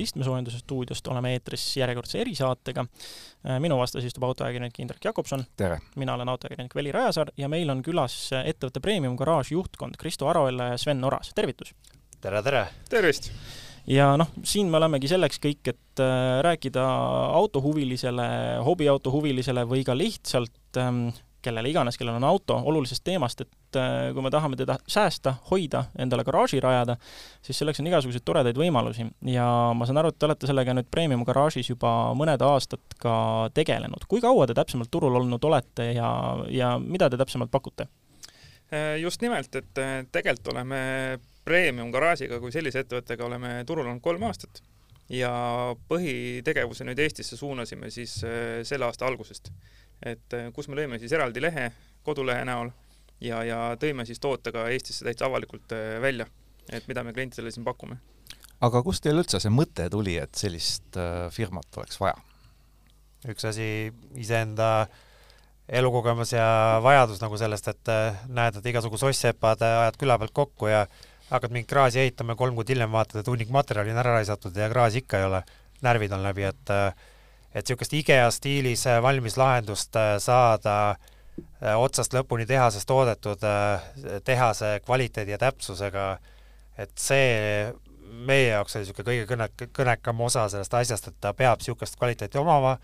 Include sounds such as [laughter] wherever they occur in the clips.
saade istmesoojenduse stuudiost, oleme eetris järjekordse erisaatega. minu vastas istub autoajakirjanik Indrek Jakobson. mina olen autoajakirjanik Veli Rajasaar ja meil on külas ettevõtte Premium Garage juhtkond Kristo Aroella ja Sven Oras, tervitus! tere, tere! tervist! ja noh, siin me olemegi selleks kõik, et äh, rääkida autohuvilisele, hobiautohuvilisele või ka lihtsalt ähm, kellele iganes, kellel on auto, olulisest teemast, et äh, kui me tahame teda säästa, hoida, endale garaaži rajada, siis selleks on igasuguseid toredaid võimalusi ja ma saan aru, et te olete sellega nüüd Premium garaažis juba mõned aastad ka tegelenud. kui kaua te täpsemalt turul olnud olete ja, ja mida te täpsemalt pakute? Äh, just nimelt, et äh, tegelikult oleme Premium garaažiga kui sellise ettevõttega oleme turul olnud kolm aastat ja põhitegevuse nüüd Eestisse suunasime siis selle aasta algusest et äh, kus me lõime siis eraldi lehe kodulehe näol ja, ja tõime siis toote ka Eestisse täitsa avalikult äh, välja, et mida me klientidele siin pakume. aga kust teil üldse see mõte tuli, et sellist äh, firmat oleks vaja? üks asi iseenda elukogemus ja vajadus nagu sellest, et näed, et igasugu soss-sepad ajad küla pealt kokku ja hakkad mingit kraasi ehitama ja kolm kuud hiljem vaatad, et hunnik materjali on ära raisatud ja kraasi ikka ei ole, närvid on läbi, et äh, et niisugust IKEA stiilis äh, valmis lahendust äh, saada äh, otsast lõpuni tehases toodetud tehase kvaliteedi ja täpsusega, et see meie jaoks oli niisugune kõige kõne, kõnekam osa sellest asjast, et ta peab niisugust kvaliteeti omama,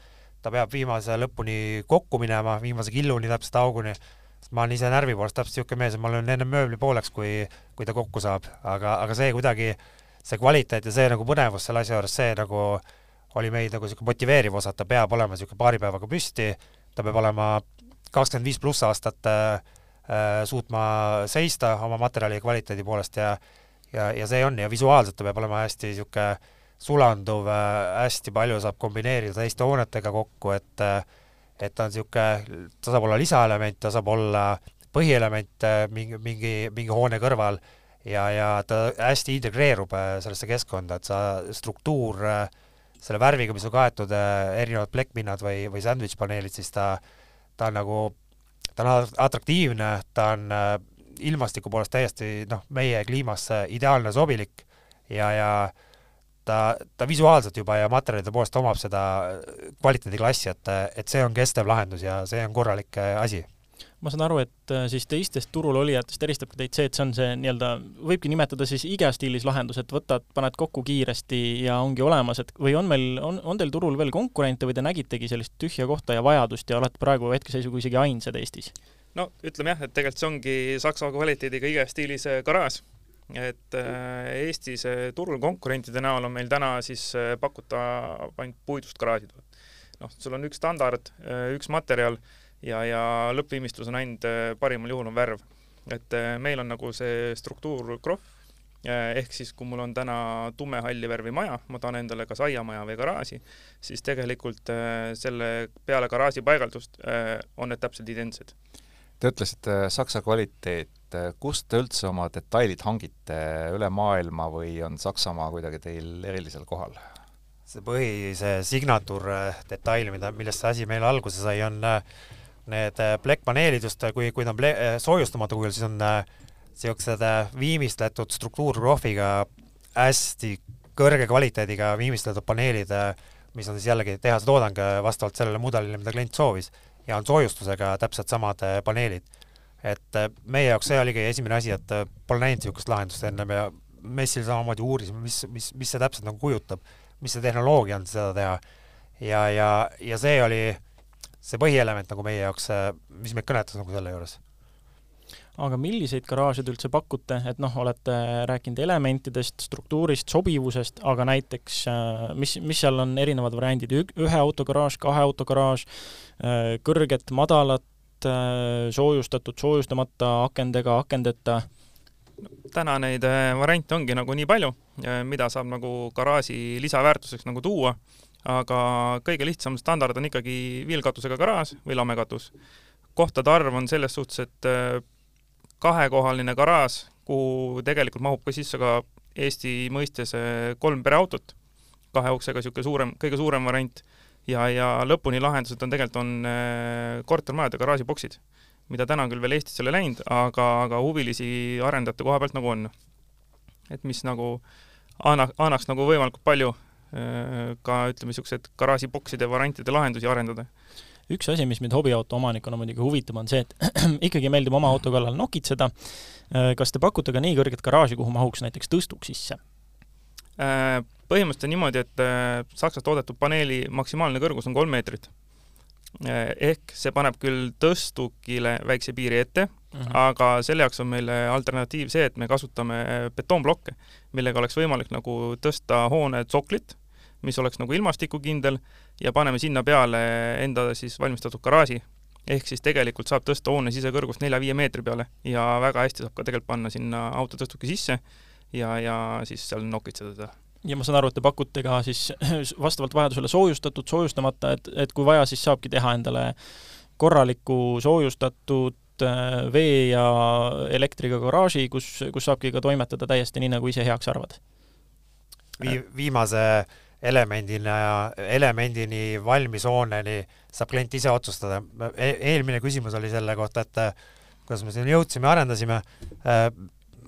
ta peab viimase lõpuni kokku minema, viimase killuni täpselt auguni, sest ma olen ise närvi poolest täpselt niisugune mees, et ma löön enne mööbli pooleks, kui, kui ta kokku saab, aga, aga see kuidagi, see kvaliteet ja see nagu põnevus selle asja juures, see nagu äh, oli meid nagu niisugune motiveeriv osa, et ta peab olema niisugune paari päevaga püsti, ta peab olema kakskümmend viis pluss aastat äh, äh, suutma seista oma materjali kvaliteedi poolest ja ja, ja see on ja visuaalselt ta peab olema hästi niisugune sulanduv äh,, hästi palju saab kombineerida teiste hoonetega kokku, et äh, et ta on niisugune, ta saab olla lisaelement, ta saab olla põhielement äh, mingi, mingi, mingi hoone kõrval ja, ja ta hästi integreerub sellesse keskkonda, et sa struktuur äh, selle värviga, mis on kaetud äh, erinevad plekkpinnad või, või sandwich paneelid, siis ta, ta on nagu, ta on atraktiivne, ta on äh, ilmastiku poolest täiesti noh, meie kliimasse ideaalne sobilik ja, ja ta, ta visuaalselt juba ja materjalide poolest omab seda kvaliteediklassi, et, et see on kestev lahendus ja see on korralik äh, asi ma saan aru, et äh, siis teistest turul olijatest eristab ka teid see, et see on see nii-öelda, võibki nimetada siis IKEA stiilis lahendus, et võtad, paned kokku kiiresti ja ongi olemas, et või on meil, on, on teil turul veel konkurente või te nägitegi sellist tühja kohta ja vajadust ja olete praegu hetkeseisuga isegi ainsad Eestis? no ütleme jah, et tegelikult see ongi Saksa kvaliteediga IKEA stiilis äh, garaaž. et äh, Eestis turul konkurentide näol on meil täna siis pakuta ainult puidust garaažid. noh, sul on üks standard, üks materjal ja, ja lõppviimistlus on ainult äh, parimal juhul on värv. et äh, meil on nagu see struktuur krohv, äh, ehk siis kui mul on täna tume halli värvi maja, ma tahan endale kas aiamaja või garaaži, siis tegelikult selle peale garaaži paigaldust on need täpselt identsed. Te ütlesite Saksa kvaliteet, kust te üldse oma detailid hangite üle maailma või on Saksamaa kuidagi teil erilisel kohal? see põhise signatuur detail, mida, millest see asi meil alguse sai, on need plekkpaneelid äh, just, äh, kui, kui ta on ple-, äh, soojustamata kujul, siis on niisugused viimistletud struktuurprohviga hästi kõrge kvaliteediga viimistletud paneelid, mis on siis jällegi tehase toodang vastavalt sellele mudelile, mida klient soovis, ja on soojustusega täpselt samad paneelid. et meie jaoks see oligi esimene asi, et pole näinud niisugust lahendust ennem ja messil samamoodi uurisime, mis, mis, mis see täpselt nagu kujutab, mis see tehnoloogia on seda teha. ja, ja, ja see oli see põhielement nagu meie jaoks, mis meid kõnetas nagu selle juures. Aga milliseid garaaže te üldse pakute, et noh, olete rääkinud elementidest, struktuurist, sobivusest, aga näiteks mis, mis seal on erinevad variandid, ühe auto garaaž, kahe auto garaaž, kõrget, madalat, soojustatud, soojustamata, akendega, akendeta? täna neid äh, variante ongi nagu nii palju, mida saab nagu garaaži lisaväärtuseks nagu tuua aga kõige lihtsam standard on ikkagi viilkatusega garaaž või lamekatus. kohtade arv on selles suhtes, et äh, kahekohaline garaaž, kuhu tegelikult mahub ka sisse ka Eesti mõistes äh, kolm pereautot, kahe uksega niisugune suurem, kõige suurem variant, ja, ja lõpuni lahendused on tegelikult, on äh, kortermajade garaažiboksid, mida täna küll veel Eestis ei ole läinud, aga, aga huvilisi arendajate koha pealt nagu on. et mis nagu anna, annaks nagu võimalikult palju ka ütleme, niisugused garaažibokside variantide lahendusi arendada üks asi, mis mind hobiauto omanikuna muidugi huvitab, on see, et [clears throat] ikkagi meeldib oma auto kallal nokitseda. kas te pakute ka nii kõrget garaaži, kuhu mahuks näiteks tõstuk sisse? põhimõtteliselt on niimoodi, et Saksas toodetud paneeli maksimaalne kõrgus on kolm meetrit Eh, ehk see paneb küll tõstukile väikse piiri ette mm, -hmm. aga selle jaoks on meil alternatiiv see, et me kasutame betoonblokke, millega oleks võimalik nagu tõsta hoone tsoklit, mis oleks nagu ilmastikukindel ja paneme sinna peale enda siis valmistatud garaaži. ehk siis tegelikult saab tõsta hoone sisekõrgust nelja-viie meetri peale ja väga hästi saab ka tegelikult panna sinna autotõstuki sisse ja, ja siis seal nokitseda teda ja ma saan aru, et te pakute ka siis [clears throat] vastavalt vajadusele soojustatud, soojustamata, et, et kui vaja, siis saabki teha endale korraliku soojustatud äh, vee ja elektriga garaaži, kus, kus saabki ka toimetada täiesti nii, nagu ise heaks arvad Vi. viimase elemendina elemendini valmis hooneni saab klient ise otsustada e. eelmine küsimus oli selle kohta, et kuidas me sinna jõudsime, arendasime. Äh,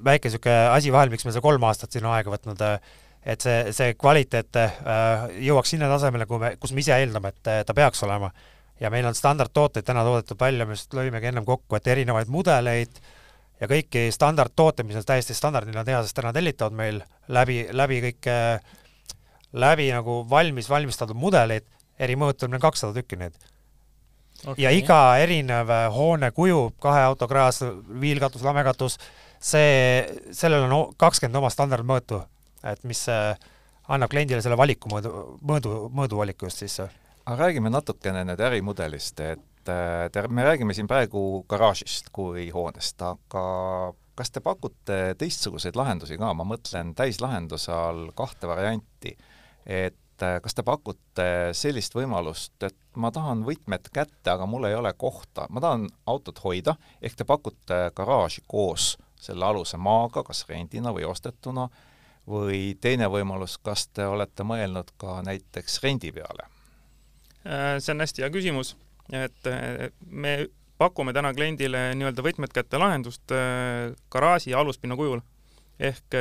väike niisugune asi vahel, miks meil see kolm aastat siin aega võtnud äh, et see, see kvaliteet äh, jõuaks sinna tasemele, kui me, kus me ise eeldame, et ta peaks olema. ja meil on standardtooteid täna toodetud välja, me just lõimegi ennem kokku, et erinevaid mudeleid ja kõiki standardtooteid, mis on täiesti standardina tehasest täna tellitavad meil läbi, läbi kõik, läbi nagu valmis valmistatud mudeleid, eri mõõtul meil kakssada tükki neid. Okay.. ja iga erinev hoone kuju, kahe auto kraas, viilkatus, lamekatus, see, sellel on kakskümmend oma standardmõõtu et mis annab kliendile selle valiku mõõdu, mõõdu, mõõduvaliku just siis. aga räägime natukene nüüd ärimudelist, et äh, te, me räägime siin praegu garaažist kui hoonest, aga kas te pakute teistsuguseid lahendusi ka, ma mõtlen täislahenduse all kahte varianti, et äh, kas te pakute sellist võimalust, et ma tahan võtmed kätte, aga mul ei ole kohta, ma tahan autot hoida, ehk te pakute garaaži koos selle aluse maaga, kas rendina või ostetuna, või teine võimalus, kas te olete mõelnud ka näiteks rendi peale? Äh, see on hästi hea küsimus, et äh, me pakume täna kliendile nii-öelda võtmed kätte lahendust garaaži aluspinna kujul ehk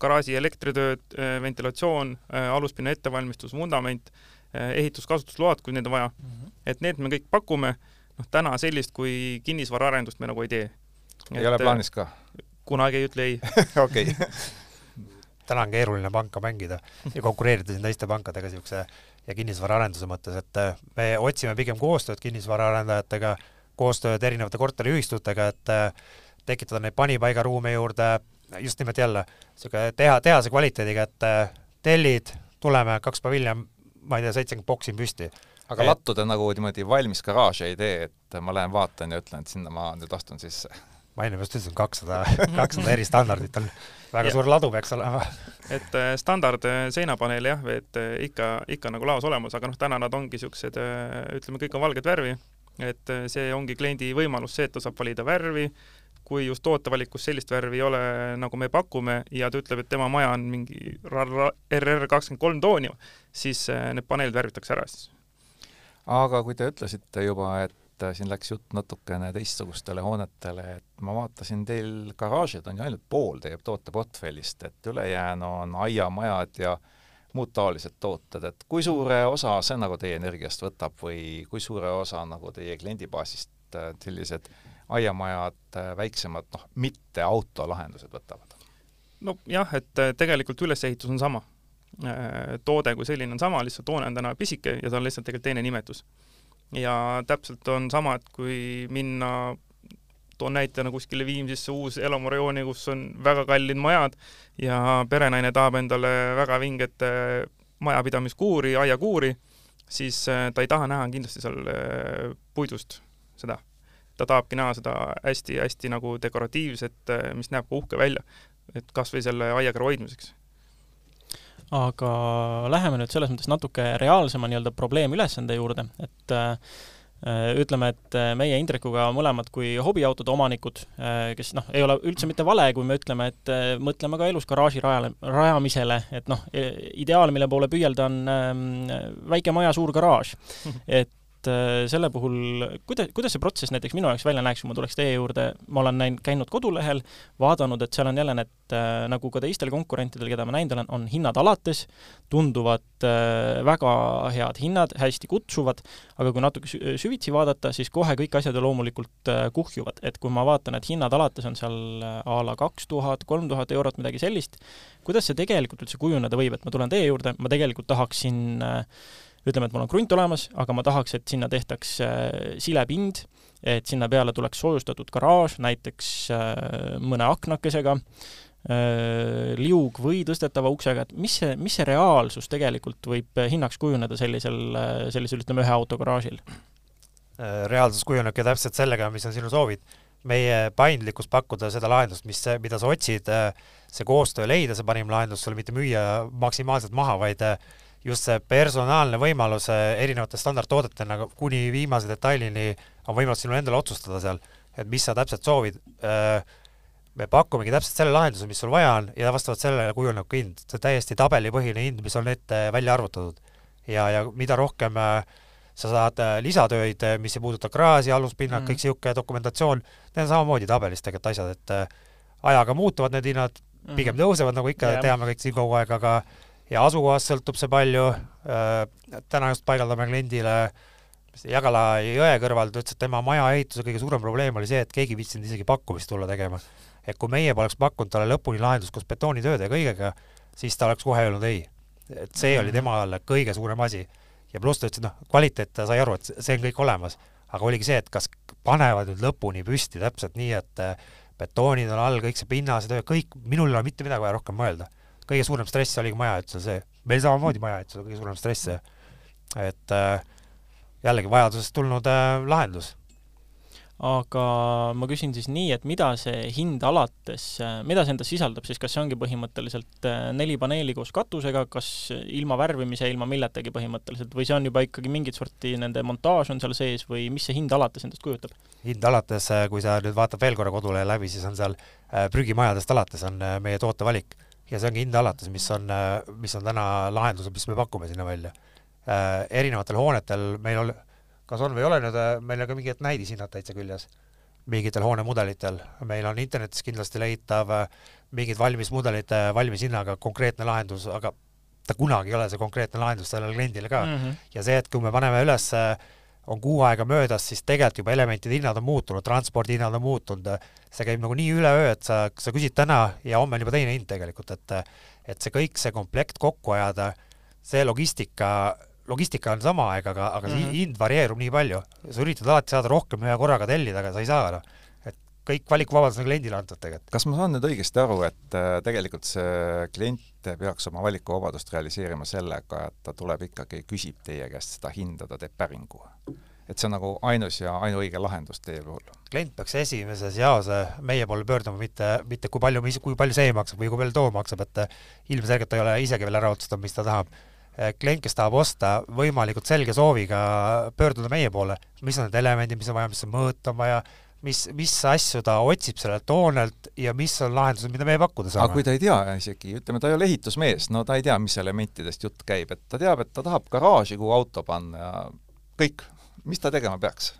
garaaži elektritööd, ventilatsioon, aluspinna ettevalmistus, vundament, ehituskasutusload, kui neid on vaja mm. -hmm. et need me kõik pakume, noh täna sellist kui kinnisvaraarendust me nagu ei tee. ei ole plaanis ka? kunagi ei ütle ei. [laughs] okei [laughs] täna on keeruline panka mängida ja konkureerida siin teiste pankadega niisuguse ja kinnisvaraarenduse mõttes, et äh, me otsime pigem koostööd kinnisvaraarendajatega, koostööd erinevate korteriühistutega, et äh, tekitada neid panipaigaruume juurde, just nimelt jälle, niisugune teha, tehase kvaliteediga, et äh, tellid, tuleme kaks päeva hiljem, ma ei tea, seitsekümmend boksi on püsti. aga et... lattu te nagu niimoodi valmis garaaži ei tee, et ma lähen vaatan ja ütlen, et sinna ma nüüd astun sisse? ma enne just ütlesin, kakssada, kakssada eri standardit on väga ja. suur ladu peaks olema. et äh, standard äh, seinapaneel jah, et ikka, ikka nagu laos olemas, aga noh, täna nad ongi niisugused, ütleme, kõik on valget värvi, et see ongi kliendi võimalus, see, et ta saab valida värvi, kui just tootevalikus sellist värvi ei ole, nagu me pakume, ja ta ütleb, et tema maja on mingi RR kakskümmend kolm tooni, siis need paneelid värvitakse ära siis. aga kui te ütlesite juba, et äh, siin läks jutt natukene teistsugustele hoonetele, et ma vaatasin, teil garaažid on ju ainult pool teie tooteportfellist, et ülejäänu on aiamajad ja muud taolised tooted, et kui suure osa see nagu teie energiast võtab või kui suure osa nagu teie kliendibaasist äh, sellised aiamajad, äh, väiksemad, noh, mitte autolahendused võtavad? nojah, et tegelikult ülesehitus on sama. toode kui selline on sama, lihtsalt hoone on täna pisike ja ta on lihtsalt tegelikult teine nimetus ja täpselt on sama, et kui minna toon näitena kuskile Viimsisse uus elamurajooni, kus on väga kallid majad ja perenaine tahab endale väga vinget äh, majapidamiskuuri, aiakuuri, siis äh, ta ei taha näha kindlasti seal äh, puidust seda. Ta tahabki näha seda hästi-hästi nagu dekoratiivset, mis näeb ka uhke välja, et kas või selle aiakera hoidmiseks aga läheme nüüd selles mõttes natuke reaalsema nii-öelda probleemülesande juurde, et äh, ütleme, et äh, meie Indrekuga mõlemad kui hobiautode omanikud, kes noh, ei ole üldse mitte vale, kui me ütleme, et mõtleme ka elus garaaži rajale, rajamisele, et noh, ideaal, mille poole püüelda, on ähm, väike maja, suur garaaž. [laughs] et äh, selle puhul, kuida-, kuidas see protsess näiteks minu jaoks välja näeks, kui ma tuleks teie juurde, ma olen näinud, käinud kodulehel, vaadanud, et seal on jälle need, äh, nagu ka teistel konkurentidel, keda ma näinud olen, on hinnad alates, tunduvad äh, väga head hinnad, hästi kutsuvad, aga kui natuke süvitsi vaadata, siis kohe kõik asjad ju loomulikult kuhjuvad, et kui ma vaatan, et hinnad alates on seal a la kaks tuhat, kolm tuhat eurot, midagi sellist, kuidas see tegelikult üldse kujuneda võib, et ma tulen teie juurde, ma tegelikult tahaksin äh, ütleme, et mul on krunt olemas, aga ma tahaks, et sinna tehtaks äh, silepind, et sinna peale tuleks soojustatud garaaž, näiteks äh, mõne aknakesega, äh, liug või tõstetava uksega, et mis see, mis see reaalsus tegelikult võib hinnaks kujuneda sellisel, sellisel ütleme, ühe auto garaažil? reaalsus kujunebki täpselt sellega, mis on sinu soovid. meie paindlikkus pakkuda seda lahendust, mis, mida sa otsid, see koostöö leida, see parim lahendus sulle mitte müüa maksimaalselt maha, vaid just see personaalne võimalus erinevate standardtoodetena kuni viimase detailini on võimalus sinul endal otsustada seal, et mis sa täpselt soovid. Äh, me pakumegi täpselt selle lahenduse, mis sul vaja on ja vastavalt sellele kujuneb ka hind, see täiesti tabelipõhine hind, mis on ette välja arvutatud. ja, ja mida rohkem äh, sa saad äh, lisatöid, mis ei puuduta kraasi, aluspinnad mm., kõik niisugune dokumentatsioon, need on samamoodi tabelis tegelikult asjad, et ajaga muutuvad need hinnad, pigem mm. tõusevad, nagu ikka yeah. teame kõik siin kogu aeg, aga ja asukohast sõltub see palju, äh, täna just paigaldame kliendile Jagala jõe kõrval, ta ütles, et tema maja ehituse kõige suurem probleem oli see, et keegi ei viitsinud isegi pakkumist tulla tegema. et kui meie poleks pakkunud talle lõpuni lahendust koos betoonitööde ja kõigega, siis ta oleks kohe öelnud ei. et see oli temale kõige suurem asi. ja pluss ta ütles, et noh, kvaliteet, ta sai aru, et see on kõik olemas, aga oligi see, et kas panevad nüüd lõpuni püsti täpselt nii, et äh, betoonid on all, kõik see pinnastöö, kõik, minul ei ole mitte midagi vaja rohkem mõelda kõige suurem stress oligi majaehitusel see, meil samamoodi majaehitusel kõige suurem stress see, et äh, jällegi vajadusest tulnud äh, lahendus aga ma küsin siis nii, et mida see hind alates, äh, mida see endas sisaldab siis, kas see ongi põhimõtteliselt äh, neli paneeli koos katusega, kas ilma värvimise, ilma milletagi põhimõtteliselt või see on juba ikkagi mingit sorti nende montaaž on seal sees või mis see hind alates endast kujutab? hind alates, kui sa nüüd vaatad veel korra kodulehe läbi, siis on seal prügimajadest alates on meie tootevalik ja see ongi hind alates, mis on, mis on täna lahendused, mis me pakume sinna välja. Äh, erinevatel hoonetel meil ol-, kas on või ei ole nüüd, äh, meil on ka mingid näidishinnad täitsa küljes, mingitel hoonemudelitel, meil on internetis kindlasti leitav äh, mingid valmis mudelid valmis hinnaga, konkreetne lahendus, aga ta kunagi ei ole see konkreetne lahendus sellele kliendile ka mm. -hmm. ja see, et kui me paneme üles äh, on kuu aega möödas, siis tegelikult juba elementide hinnad on muutunud, transpordi hinnad on muutunud, see käib nagu nii üleöö, et sa, sa küsid täna ja homme on juba teine hind tegelikult, et et see kõik, see komplekt kokku ajada, see logistika, logistika on sama aeg, aga, aga see mm -hmm. hind varieerub nii palju. sa üritad alati saada rohkem ühe korraga tellida, aga sa ei saa, noh kõik valikuvabadus on kliendile antud tegelikult. kas ma saan nüüd õigesti aru, et äh, tegelikult see klient peaks oma valikuvabadust realiseerima sellega, et ta tuleb ikkagi, küsib teie käest seda hinda, ta teeb päringu? et see on nagu ainus ja ainuõige lahendus teie puhul? klient peaks esimeses jaos meie poole pöörduma, mitte, mitte kui palju, kui palju see maksab või kui palju too maksab, et ilmselgelt ta ei ole isegi veel ära otsustanud, mis ta tahab. klient, kes tahab osta, võimalikult selge sooviga pöörduda meie poole, mis on need elemendid, mis on vaja, mis mõõt on vaja, mis, mis asju ta otsib sellelt hoonelt ja mis on lahendused, mida meie pakkuda saame. aga kui ta ei tea isegi, ütleme, ta ei ole ehitusmees, no ta ei tea, mis elementidest jutt käib, et ta teab, et ta tahab garaaži, kuhu auto panna ja kõik mis ta tegema peaks?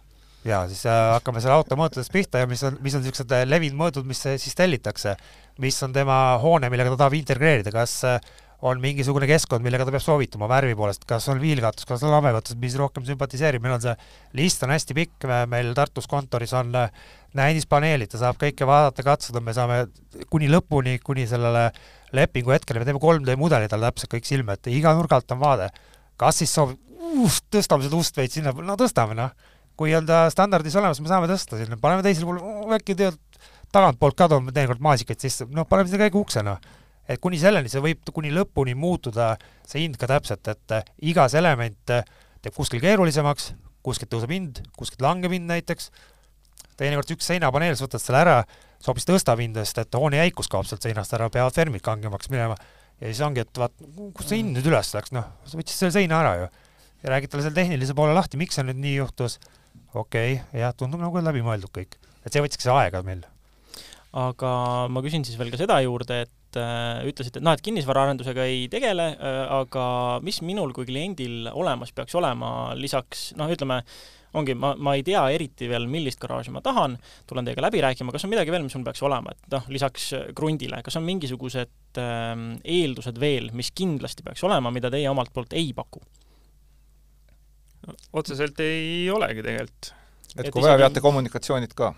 jaa, siis äh, hakkame selle auto mõõtudest pihta ja mis on, mis on niisugused äh, levinud mõõdud, mis äh, siis tellitakse. mis on tema hoone, millega ta tahab integreerida, kas on mingisugune keskkond, millega ta peab soovituma värvi poolest, kas on viilkatus, kas on lamekatus, mis rohkem sümpatiseerib, meil on see list on hästi pikk, meil Tartus kontoris on näidispaneelid, ta saab kõike vaadata, katsuda, me saame kuni lõpuni, kuni sellele lepingu hetkeni, me teeme 3D mudeli talle täpselt kõik silme ette, iga nurga alt on vaade. kas siis soovib tõstame seda ust veits sinna, no tõstame noh. kui on ta standardis olemas, me saame tõsta sinna, paneme teisele poole, äkki tead, tagantpoolt ka toome teinekord maasikaid sisse, noh, paneme sinna käigu ukse noh. Et kuni selleni, see võib kuni lõpuni muutuda, see hind ka täpselt, et eh, igas element eh, teeb kuskil keerulisemaks, kuskilt tõuseb hind, kuskilt langeb hind näiteks, teinekord üks seinapaneel, sa võtad selle ära, see hoopis tõstab hinda, sest et hoone jäikus kaob sealt seinast ära, peavad fermid kangemaks minema ja siis ongi, et vaat, kus see hind nüüd üles läks, noh, sa võtsid selle seina ära ju ja räägid talle selle tehnilise poole lahti, miks see nüüd nii juhtus. okei okay,, jah, tundub nagu läbimõeldud kõik, et see võttiski aega meil. aga ma küsin siis veel ka seda juurde, et äh, ütlesite, et noh, et kinnisvaraarendusega ei tegele äh,, aga mis minul kui kliendil olemas peaks olema lisaks noh, ütleme, ongi, ma, ma ei tea eriti veel, millist garaaži ma tahan, tulen teiega läbi rääkima, kas on midagi veel, mis mul peaks olema, et noh, lisaks krundile, kas on mingisugused äh, eeldused veel, mis kindlasti peaks olema, mida teie omalt poolt ei paku? no, otseselt ei olegi tegelikult. et, et kui vaja isegi..., veate kommunikatsioonid ka?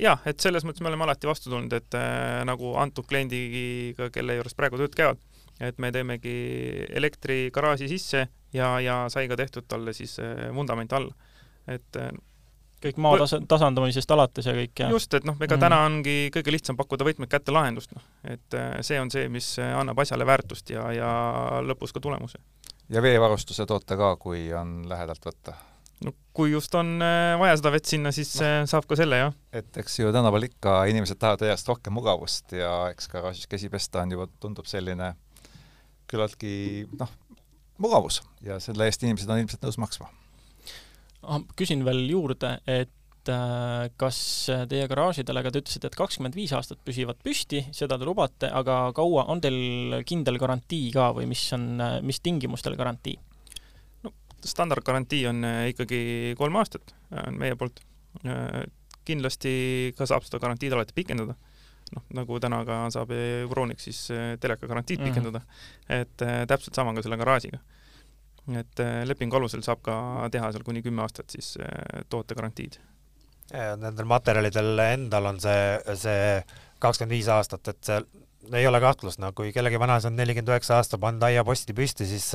Jah, et selles mõttes me oleme alati vastu tulnud, et äh, nagu antud kliendiga, kelle juures praegu tööd käivad, et me teemegi elektrigaraaži sisse ja, ja sai ka tehtud talle siis äh, vundament alla. et äh, kõik maa tasa-, tasandamisest alates ja kõik, jah? just, et noh, ega mm. täna ongi kõige lihtsam pakkuda võtmed kätte lahendust, noh. et äh, see on see, mis annab asjale väärtust ja, ja lõpus ka tulemuse. ja veevarustuse toote ka, kui on lähedalt võtta? No kui just on äh, vaja seda vett sinna, siis no. saab ka selle, jah. et eks ju tänapäeval ikka inimesed tahavad järjest rohkem mugavust ja eks garaažis käsi pesta on juba, tundub selline küllaltki noh, mugavus ja selle eest inimesed on ilmselt nõus maksma. küsin veel juurde, et äh, kas teie garaažidele, aga te ütlesite, et kakskümmend viis aastat püsivad püsti, seda te lubate, aga kaua, on teil kindel garantii ka või mis on, mis tingimustel garantii? Standardgarantii on äh, ikkagi kolm aastat, on äh, meie poolt. Äh, kindlasti ka saab seda garantiid alati pikendada. noh, nagu täna ka saab Euroniks siis teleka garantiid mm -hmm. pikendada. et täpselt sama ka selle garaažiga. et lepingu alusel saab ka teha seal kuni kümme aastat siis tootegarantiid. Nendel materjalidel endal on see, see kakskümmend viis aastat, et see ei ole kahtlust, no kui kellegi vanaisa on nelikümmend üheksa aastat pannud aiaposti püsti, siis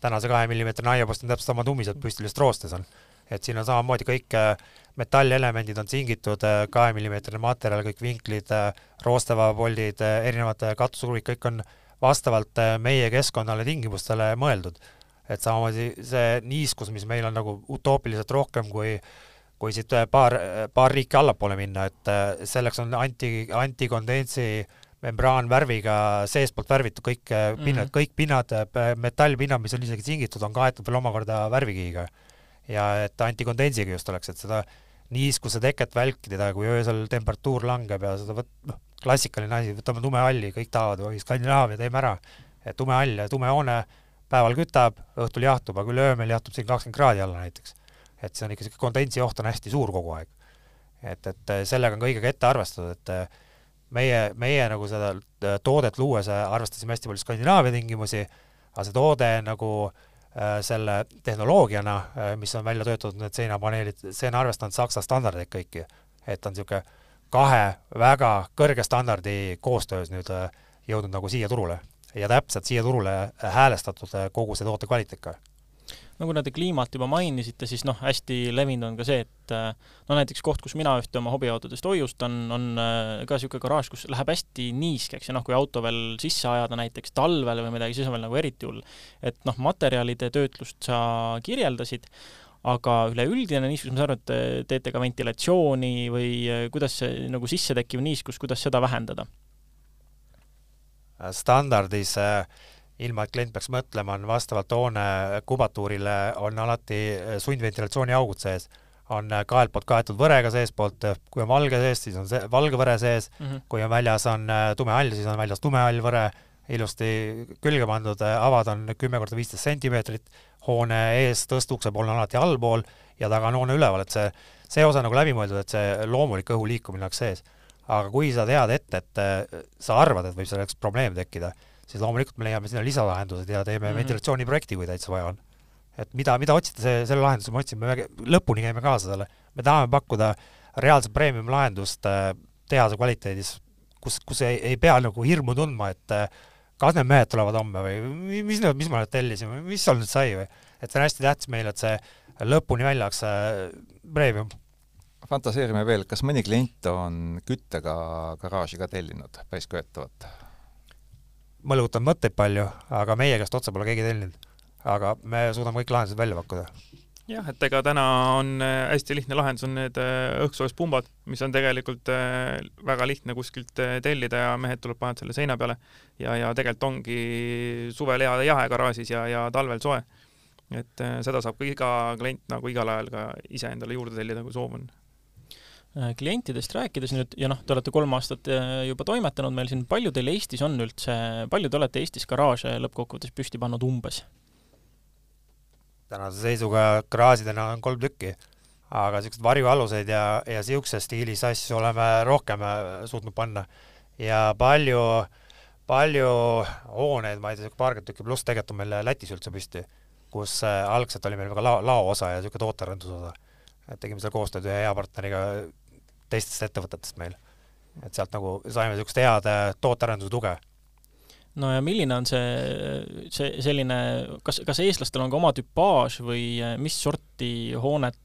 tänase kahe millimeetrine aiapost on täpselt samad ummised püstilised roostes on. et siin on samamoodi kõik äh, metallelemendid on singitud, äh, kahe millimeetrine materjal, kõik vinklid, äh, roostevaapoldid, erinevad katusruumid, kõik on vastavalt meie keskkonnale tingimustele mõeldud. et samamoodi see niiskus, mis meil on nagu utoopiliselt rohkem kui kui siit paar, paar riiki allapoole minna, et selleks on anti, antikondentsi äh, membraanvärviga seestpoolt värvitud kõik mm -hmm. pinnad, kõik pinnad, äh, metallpinnad, mis on isegi singitud, on kaetud veel omakorda värvikihiga. ja et antikondensiga just oleks, et seda niiskuse teket vältida, kui öösel temperatuur langeb ja seda võt-, noh, klassikaline asi, võtame tume halli, kõik tahavad, oi Skandinaavia, teeme ära. et tume hall ja tume hoone päeval kütab, õhtul jahtub, aga üle öö meil jahtub siin kakskümmend kraadi alla näiteks. et see on ikka niisugune kondensi oht on hästi suur kogu aeg. et, et sellega on kõigega ette arvestatud, et meie, meie nagu seda äh, toodet luues äh, arvestasime hästi palju Skandinaavia tingimusi, aga see toode nagu äh, selle tehnoloogiana mis on välja töötatud, need seinapaneelid, see on arvestanud Saksa standardeid kõiki. et on niisugune kahe väga kõrge standardi koostöös nüüd jõudnud nagu siia turule ja täpselt siia turule häälestatud kogu see toote kvaliteet ka no kuna te kliimat juba mainisite, siis noh, hästi levinud on ka see, et äh, no näiteks koht, kus mina ühte oma hobiautodest hoiustan, on äh, ka niisugune garaaž, kus läheb hästi niiskeks ja noh, kui auto veel sisse ajada näiteks talvel või midagi, siis on veel nagu eriti hull. et noh, materjalide töötlust sa kirjeldasid, aga üleüldine niiskus, ma saan aru, et te teete ka ventilatsiooni või äh, kuidas see nagu sissetekkiv niiskus, kuidas seda vähendada? standardis äh, ilma et klient peaks mõtlema, on vastavalt hoone kubatuurile on alati sundventilatsiooniaugud sees. on kahelt poolt kaetud võrega seestpoolt, kui on valge sees, siis on see valge võre sees mm, -hmm. kui on väljas on tume hall, siis on väljas tume hall võre, ilusti külge pandud, avad on kümme korda viisteist sentimeetrit, hoone ees tõstukse pool on alati allpool ja taga on hoone üleval, et see, see osa nagu läbi mõeldud, et see loomulik õhu liikumine oleks sees. aga kui sa tead ette, et sa arvad, et võib selleks probleem tekkida, siis loomulikult me leiame sinna lisalahendused ja teeme mm -hmm. ventilatsiooniprojekti, kui täitsa vaja on. et mida, mida otsida, see, selle lahenduse me otsime, me lõpuni käime kaasa selle. me tahame pakkuda reaalset premium-lahendust äh, tehase kvaliteedis, kus, kus ei, ei pea nagu hirmu tundma, et äh, kas need mehed tulevad homme või mis nüüd, mis ma nüüd tellisin või mis seal nüüd sai või. et see on hästi tähtis meile, et see lõpuni välja oleks äh, premium fantaseerime veel, kas mõni klient on küttega garaaži ka tellinud päris köetavat? Mõlgutan mõtteid palju, aga meie käest otse pole keegi tellinud. aga me suudame kõik lahendused välja pakkuda. jah, et ega täna on äh, hästi lihtne lahendus, on need äh, õhkssoojuspumbad, mis on tegelikult äh, väga lihtne kuskilt tellida ja mehed tuleb, panevad selle seina peale ja, ja tegelikult ongi suvel hea jahe garaažis ja, ja talvel soe. et seda saab ka iga klient nagu igal ajal ka ise endale juurde tellida, kui soov on klientidest rääkides nüüd ja noh, te olete kolm aastat juba toimetanud meil siin, palju teil Eestis on üldse, palju te olete Eestis garaaže lõppkokkuvõttes püsti pannud umbes? tänase seisuga garaažidena on kolm tükki, aga niisuguseid varjualuseid ja, ja niisuguses stiilis asju oleme rohkem suutnud panna ja palju, palju hooneid, ma ei tea, paarkümmend tükki pluss tegelikult on meil Lätis üldse püsti, kus äh, algselt oli meil väga lao, laoosa ja niisugune tootearendusosa. et tegime seal koostööd ühe hea partneriga teistest ettevõtetest meil. et sealt nagu saime niisugust head äh, tootearenduse tuge no ja milline on see, see selline, kas, kas eestlastel on ka oma tüpaaž või äh, mis sorti hoonet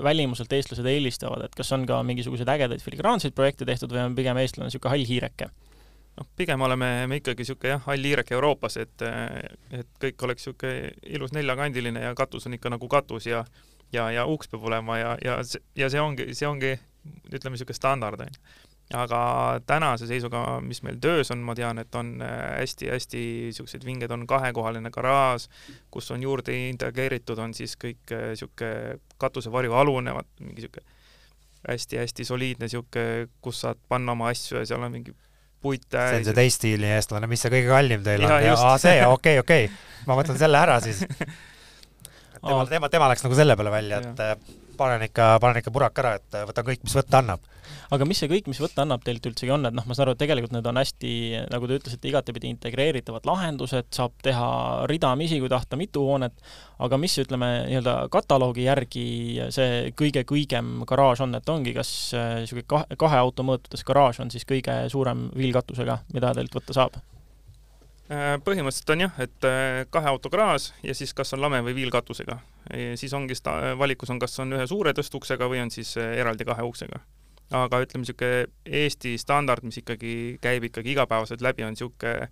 välimuselt eestlased eelistavad, et kas on ka mingisuguseid ägedaid filigraanseid projekte tehtud või on pigem eestlane niisugune hall hiireke? noh, pigem oleme me ikkagi niisugune jah, hall hiireke Euroopas, et, et kõik oleks niisugune ilus neljakandiline ja katus on ikka nagu katus ja ja, ja uks peab olema ja, ja, ja see ongi, see ongi ütleme, niisugune standard, on ju. aga tänase seisuga, mis meil töös on, ma tean, et on hästi-hästi niisugused vinged, on kahekohaline garaaž, kus on juurde integreeritud, on siis kõik niisugune katusevarju alune, vaat mingi niisugune hästi-hästi soliidne niisugune, kus saad panna oma asju ja seal on mingi puit see on see teiststiili eestlane, mis see kõige kallim teil ja, on? aa, see, okei okay,, okei okay., ma võtan selle ära siis. [laughs] tema, tema, tema läks nagu selle peale välja, et. Äh, panen ikka, panen ikka puraka ära, et võtan kõik, mis võtta annab aga mis see kõik, mis võtta annab, teilt üldsegi on, et noh, ma saan aru, et tegelikult need on hästi, nagu te ütlesite, igatepidi integreeritavad lahendused, saab teha ridamisi, kui tahta, mitu hoonet, aga mis, ütleme, nii-öelda kataloogi järgi see kõige kõigem garaaž on, et ongi kas niisugune äh, kahe, kahe auto mõõtudes garaaž on siis kõige suurem viilkatusega, mida teilt võtta saab? Äh, põhimõtteliselt on jah, et äh, kahe auto garaaž ja siis kas on lame või viilkatusega. siis ongi valikus on, kas on ühe suure tõstuksega või on siis eraldi kahe uksega aga ütleme, niisugune Eesti standard, mis ikkagi käib ikkagi igapäevaselt läbi, on niisugune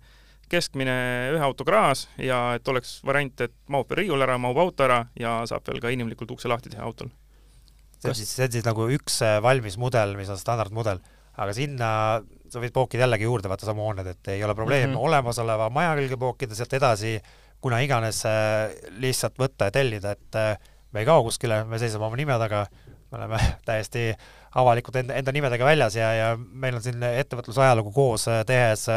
keskmine ühe auto garaaž ja et oleks variant, et mahub riiul ära, mahub auto ära ja saab veel ka inimlikult ukse lahti teha autol. see on siis, see on siis nagu üks äh, valmis mudel, mis on standardmudel, aga sinna sa võid pookida jällegi juurde, vaata sama hooned, et ei ole probleem mm -hmm. olemasoleva maja külge pookida, sealt edasi kuna iganes äh, lihtsalt võtta ja tellida, et äh, me ei kao kuskile, me seisame oma nime taga, me oleme [laughs] täiesti avalikult enda, enda nimedega väljas ja, ja meil on siin ettevõtluse ajalugu koos äh, tehes,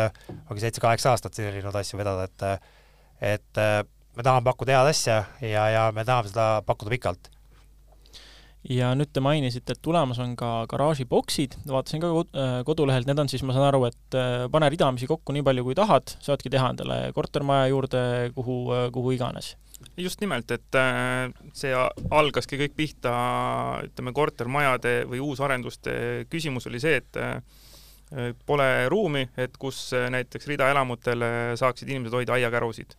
ongi seitse-kaheksa aastat siin erinevaid asju vedada, et et me tahame pakkuda head asja ja, ja me tahame seda pakkuda pikalt. Ja nüüd te mainisite, et tulemas on ka garaažiboksid, vaatasin ka kodulehelt, need on siis, ma saan aru, et pane ridamisi kokku nii palju, kui tahad, saadki teha endale kortermaja juurde, kuhu, kuhu iganes. Just nimelt, et äh, see algaski kõik pihta, ütleme, kortermajade või uusarenduste küsimus oli see, et äh, pole ruumi, et kus äh, näiteks ridaelamutel saaksid inimesed hoida aiakärusid.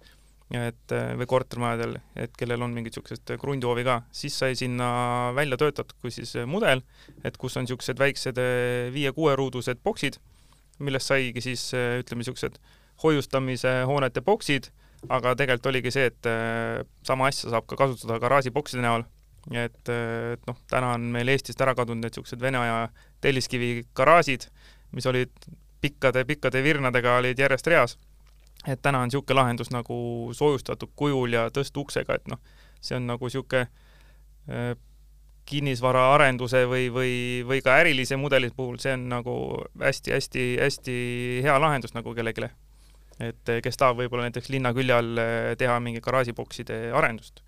Et või kortermajadel, et kellel on mingid niisugused krundihoovi ka, siis sai sinna välja töötatud kui siis mudel, et kus on niisugused väiksed viie-kuueruudused boksid, millest saigi siis ütleme, niisugused hoiustamise hoonete boksid aga tegelikult oligi see, et sama asja saab ka kasutada garaažibokside näol, et, et noh, täna on meil Eestist ära kadunud need niisugused Vene aja telliskivi garaažid, mis olid pikkade-pikkade virnadega, olid järjest reas. Et täna on niisugune lahendus nagu soojustatud kujul ja tõstuksega, et noh, see on nagu niisugune äh, kinnisvaraarenduse või, või, või ka ärilise mudeli puhul, see on nagu hästi-hästi-hästi hea lahendus nagu kellelegi et eh, kes tahab võib-olla näiteks linna külje all eh, teha mingi garaažibokside arendust,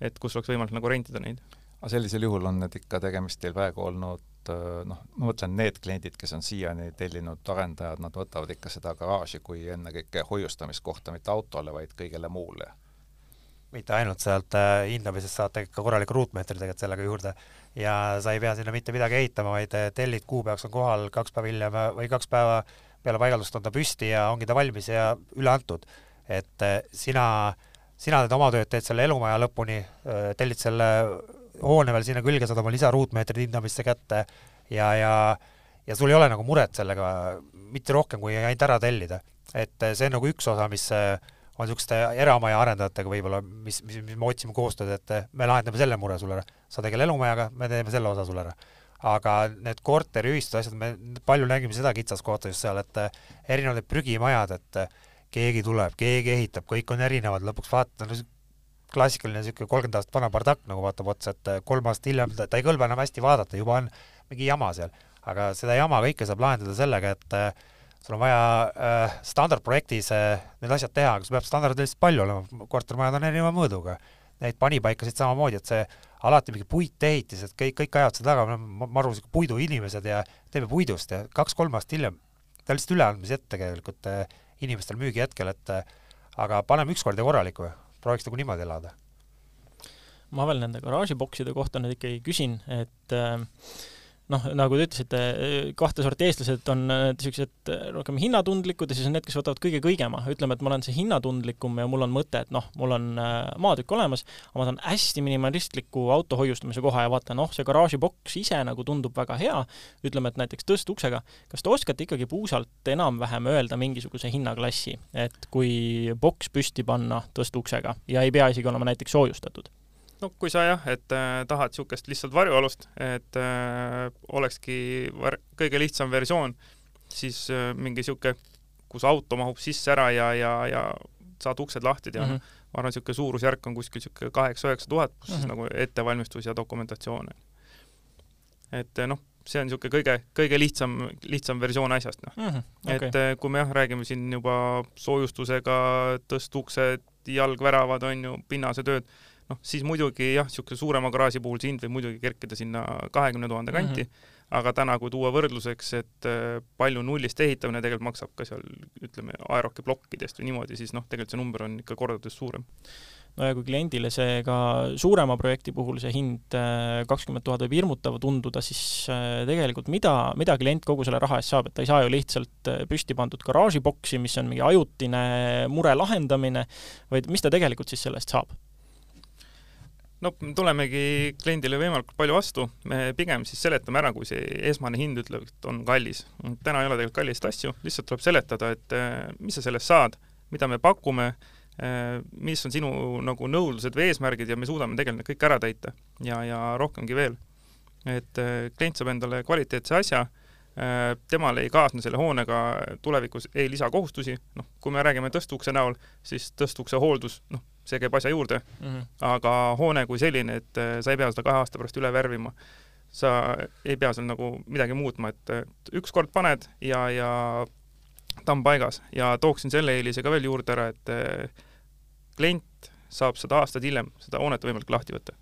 et kus oleks võimalik nagu rentida neid. aga sellisel juhul on need ikka tegemist teil praegu olnud eh, noh, ma mõtlen need kliendid, kes on siiani tellinud arendajad, nad võtavad ikka seda garaaži kui ennekõike hoiustamiskohta mitte autole, vaid kõigele muule mitte ainult sealt hindamisest saate ikka korraliku ruutmeetri tegelikult sellega juurde ja sa ei pea sinna mitte midagi ehitama, vaid tellid kuupäevaks on kohal, kaks päeva hiljem või kaks päeva peale paigaldust on ta püsti ja ongi ta valmis ja üle antud. et sina, sina teed oma tööd, teed selle elumaja lõpuni, tellid selle hoone veel sinna külge, saad oma lisaruutmeetrid hindamisse kätte ja, ja ja sul ei ole nagu muret sellega mitte rohkem kui ainult ära tellida. et eh, see on nagu üks osa, mis on niisuguste eramaja arendajatega võib-olla, mis, mis, mis me otsime koostööd, et me lahendame selle mure sulle ära. sa tegele elumajaga, me teeme selle osa sulle ära aga need korteriühistud, asjad, me palju nägime seda kitsaskohta just seal, et eh, erinevad prügimajad, et eh, keegi tuleb, keegi ehitab, kõik on erinevad, lõpuks vaatad, klassikaline niisugune kolmkümmend aastat vana bardakk nagu vaatab otsa, et eh, kolm aastat hiljem ta, ta ei kõlba enam hästi vaadata, juba on mingi jama seal. aga seda jama kõike saab lahendada sellega, et äh, sul on vaja äh, standardprojektis äh, need asjad teha, aga sul peab standardeid lihtsalt palju olema, kortermajad on erineva mõõduga. Neid panipaikasid samamoodi, et see alati mingi puitehitised, kõik, kõik ajavad seda taga, me oleme maru puiduinimesed ja teeme puidust ja kaks-kolm aastat hiljem ta lihtsalt üleandmise ette tegelikult äh, inimestel müügi hetkel, et äh, aga paneme ükskord ja korralikku, prooviks nagu niimoodi elada. ma veel nende garaažibokside kohta nüüd ikkagi küsin, et äh, noh, nagu te ütlesite, kahte sorti eestlased on niisugused rohkem hinnatundlikud ja siis on need, kes võtavad kõige kõigema. ütleme, et ma olen see hinnatundlikum ja mul on mõte, et noh, mul on äh, maatükk olemas, ma saan hästi minimalistliku auto hoiustamise koha ja vaatan, noh, see garaažiboks ise nagu tundub väga hea, ütleme, et näiteks tõstuksega. kas te oskate ikkagi puusalt enam-vähem öelda mingisuguse hinnaklassi, et kui boks püsti panna tõstuksega ja ei pea isegi olema näiteks soojustatud? No kui sa jah, et äh, tahad niisugust lihtsalt varjualust, et äh, olekski var-, kõige lihtsam versioon, siis äh, mingi niisugune, kus auto mahub sisse ära ja, ja, ja saad uksed lahti teha mm, -hmm. ma arvan, niisugune suurusjärk on kuskil niisugune kaheksa-üheksa tuhat, pluss mm -hmm. nagu ettevalmistus ja dokumentatsioon. et äh, noh, see on niisugune kõige, kõige lihtsam, lihtsam versioon asjast, noh mm. -hmm. Okay. et äh, kui me jah, räägime siin juba soojustusega, tõstuksed, jalgväravad, on ju, pinnasetööd, noh, siis muidugi jah, niisuguse suurema garaaži puhul see hind võib muidugi kerkida sinna kahekümne tuhande kanti mm, -hmm. aga täna, kui tuua võrdluseks, et äh, palju nullist ehitamine tegelikult maksab ka seal ütleme, Aeroki plokkidest või niimoodi, siis noh, tegelikult see number on ikka kordades suurem no ja kui kliendile see ka suurema projekti puhul see hind äh, kakskümmend tuhat võib hirmutav tunduda, siis äh, tegelikult mida, mida klient kogu selle raha eest saab, et ta ei saa ju lihtsalt püsti pandud garaažiboksi, mis on mingi ajutine mure lahendamine, vaid mis ta tegelikult siis selle eest saab? No tulemegi kliendile võimalikult palju vastu, me pigem siis seletame ära, kui see esmane hind ütleb, et on kallis. täna ei ole tegelikult kalliseid asju, lihtsalt tuleb seletada, et eh, mis sa sellest saad, mida me pakume, eh, mis on sinu nagu nõudlused või eesmärgid ja me suudame tegelikult kõik ära täita ja, ja rohkemgi veel. et eh, klient saab endale kvaliteetse asja, temal ei kaasne selle hoonega tulevikus ei lisakohustusi, noh, kui me räägime tõstukse näol, siis tõstukse hooldus, noh, see käib asja juurde mm, -hmm. aga hoone kui selline, et äh, sa ei pea seda kahe aasta pärast üle värvima, sa ei pea seal nagu midagi muutma, et ükskord paned ja, ja ta on paigas ja tooksin selle eelise ka veel juurde ära, et äh, klient saab seda aastaid hiljem, seda hoonet võimalik lahti võtta.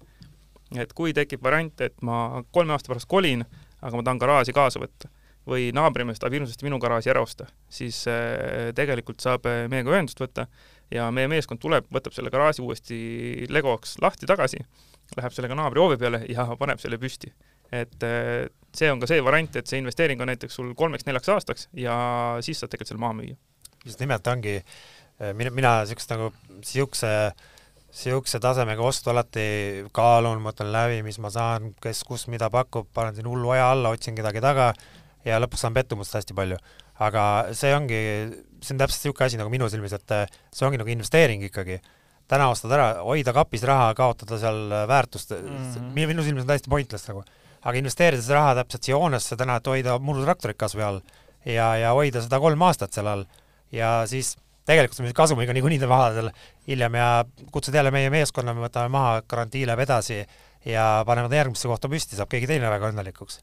et kui tekib variant, et ma kolme aasta pärast kolin, aga ma tahan garaaži kaasa võtta või naabrimees tahab hirmsasti minu garaaži ära osta, siis äh, tegelikult saab meiega ühendust võtta ja meie meeskond tuleb, võtab selle garaaži uuesti legoks lahti tagasi, läheb sellega naabri hoovi peale ja paneb selle püsti. et see on ka see variant, et see investeering on näiteks sul kolmeks-neljaks aastaks ja siis saad tegelikult selle maha müüa. just nimelt ongi, äh, mina, mina niisugust nagu niisuguse niisuguse tasemega ostu alati kaalun, mõtlen läbi, mis ma saan, kes kus mida pakub, panen siin hullu aja alla, otsin kedagi taga ja lõpuks saan pettumust hästi palju. Aga see ongi see on täpselt niisugune asi nagu minu silmis, et äh, see ongi nagu investeering ikkagi. täna ostad ära, hoida kapis raha, kaotada seal äh, väärtust mm, -hmm. minu silmis on täiesti pointless nagu. aga investeerida seda raha täpselt siia hoonesse täna, et hoida murutraktorit kas või all ja, ja hoida seda kolm aastat seal all ja siis tegelikult me kasumiga niikuinii maha seal hiljem ja kutsud jälle meie meeskonna, me võtame maha, garantii läheb edasi ja paneme ta järgmisse kohta püsti, saab keegi teine väga õnnelikuks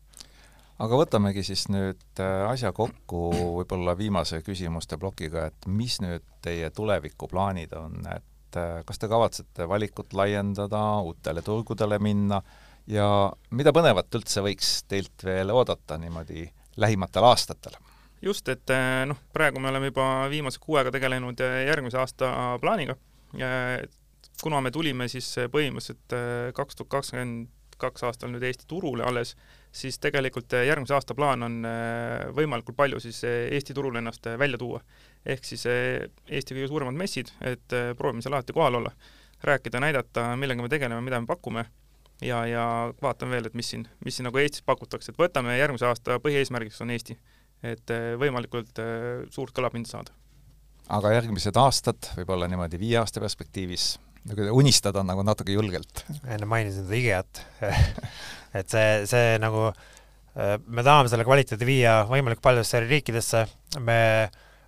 aga võtamegi siis nüüd äh, asja kokku võib-olla viimase küsimuste plokiga, et mis nüüd teie tulevikuplaanid on, et äh, kas te kavatsete valikut laiendada, uutele turgudele minna ja mida põnevat üldse võiks teilt veel oodata niimoodi lähimatel aastatel? just, et äh, noh, praegu me oleme juba viimase kuu aega tegelenud järgmise aasta plaaniga. kuna me tulime siis põhimõtteliselt kaks tuhat kakskümmend kaks aastal nüüd Eesti turule alles, siis tegelikult eh, järgmise aasta plaan on eh, võimalikult palju siis eh, Eesti turul ennast välja tuua. ehk siis Eesti kõige suuremad messid, et proovime seal alati kohal olla, rääkida, näidata, millega me tegeleme, mida me pakume ja, ja vaatame veel, et mis siin, mis siin nagu Eestis pakutakse, et võtame järgmise aasta põhieesmärgiks on Eesti, et võimalikult suurt kõlapinda saada. aga järgmised aastad, võib-olla niimoodi viie aasta perspektiivis, nagu unistada on nagu natuke julgelt. enne mainisin seda IKEA-t [laughs] et see, see nagu, äh, me tahame selle kvaliteedi viia võimalikult paljudesse riikidesse, me,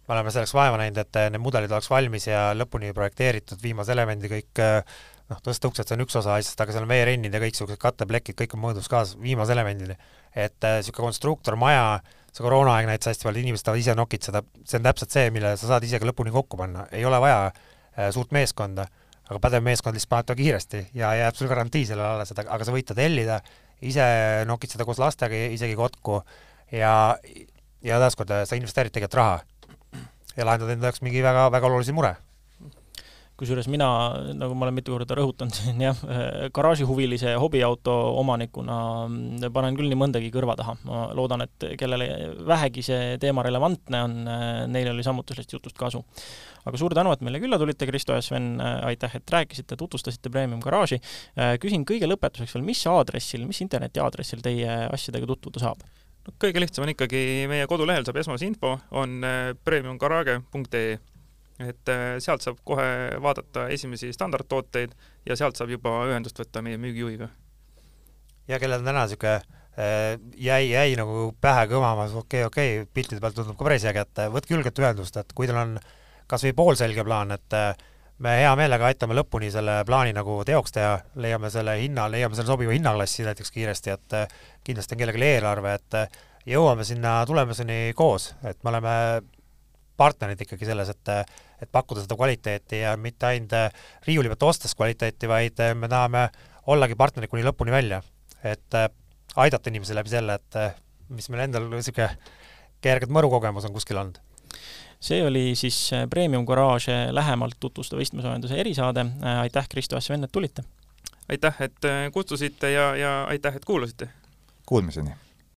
me oleme selleks vaeva näinud, et need mudelid oleks valmis ja lõpuni projekteeritud, viimase elemendi kõik äh, noh, tõsteuksed, see on üks osa asjast, aga seal on veerennid ja kõiksugused katteplekid, kõik on mõõdus kaasas viimase elemendini. et niisugune äh, konstruktor, maja, see koroonaaeg näitas hästi palju, inimesed tahavad ise nokitseda, see on täpselt see, mille sa saad ise ka lõpuni kokku panna, ei ole vaja äh, suurt meeskonda, aga pädev meeskond lihtsalt paneb ta kiiresti ja jääb sul garantii sellele alles, et aga sa võid ta tellida, ise nokitseda koos lastega isegi kokku ja, ja taaskord sa investeerid tegelikult raha. Ja lahendad enda jaoks mingi väga, väga olulise mure kusjuures mina, nagu ma olen mitu korda rõhutanud siin [laughs] jah, garaažihuvilise hobiauto omanikuna mm, panen küll nii mõndagi kõrva taha. ma loodan, et kellele vähegi see teema relevantne on, neil oli samuti sellest jutust kasu. aga suur tänu, et meile külla tulite, Kristo ja Sven, aitäh, et rääkisite, tutvustasite Premium garaaži. küsin kõige lõpetuseks veel, mis aadressil, mis interneti aadressil teie asjadega tutvuda saab? no kõige lihtsam on ikkagi meie kodulehel saab esmase info, on premiumgarage.ee et äh, sealt saab kohe vaadata esimesi standardtooteid ja sealt saab juba ühendust võtta meie müügijuhiga. ja kellel täna niisugune äh, jäi, jäi nagu pähe kõmama, okei okay,, okei okay,, piltide pealt tundub ka päris äge, et äh, võtke julgelt ühendust, et kui teil on kas või poolselge plaan, et me hea meelega aitame lõpuni selle plaani nagu teoks teha, leiame selle hinna, leiame selle sobiva hinnaklassi näiteks kiiresti, et kindlasti on kellelgi eelarve, et jõuame sinna tulemuseni koos, et me oleme partnerid ikkagi selles, et et pakkuda seda kvaliteeti ja mitte ainult riiuli pealt ostes kvaliteeti, vaid me tahame ollagi partnerid kuni lõpuni välja. et aidata inimesi läbi selle, et mis meil endal niisugune kergelt mõru kogemus on kuskil olnud see oli siis Premium garaaže lähemalt tutvustav istmesoojenduse erisaade, aitäh, Kristo ja Sven, et tulite! aitäh, et kutsusite ja, ja aitäh, et kuulasite! Kuulmiseni!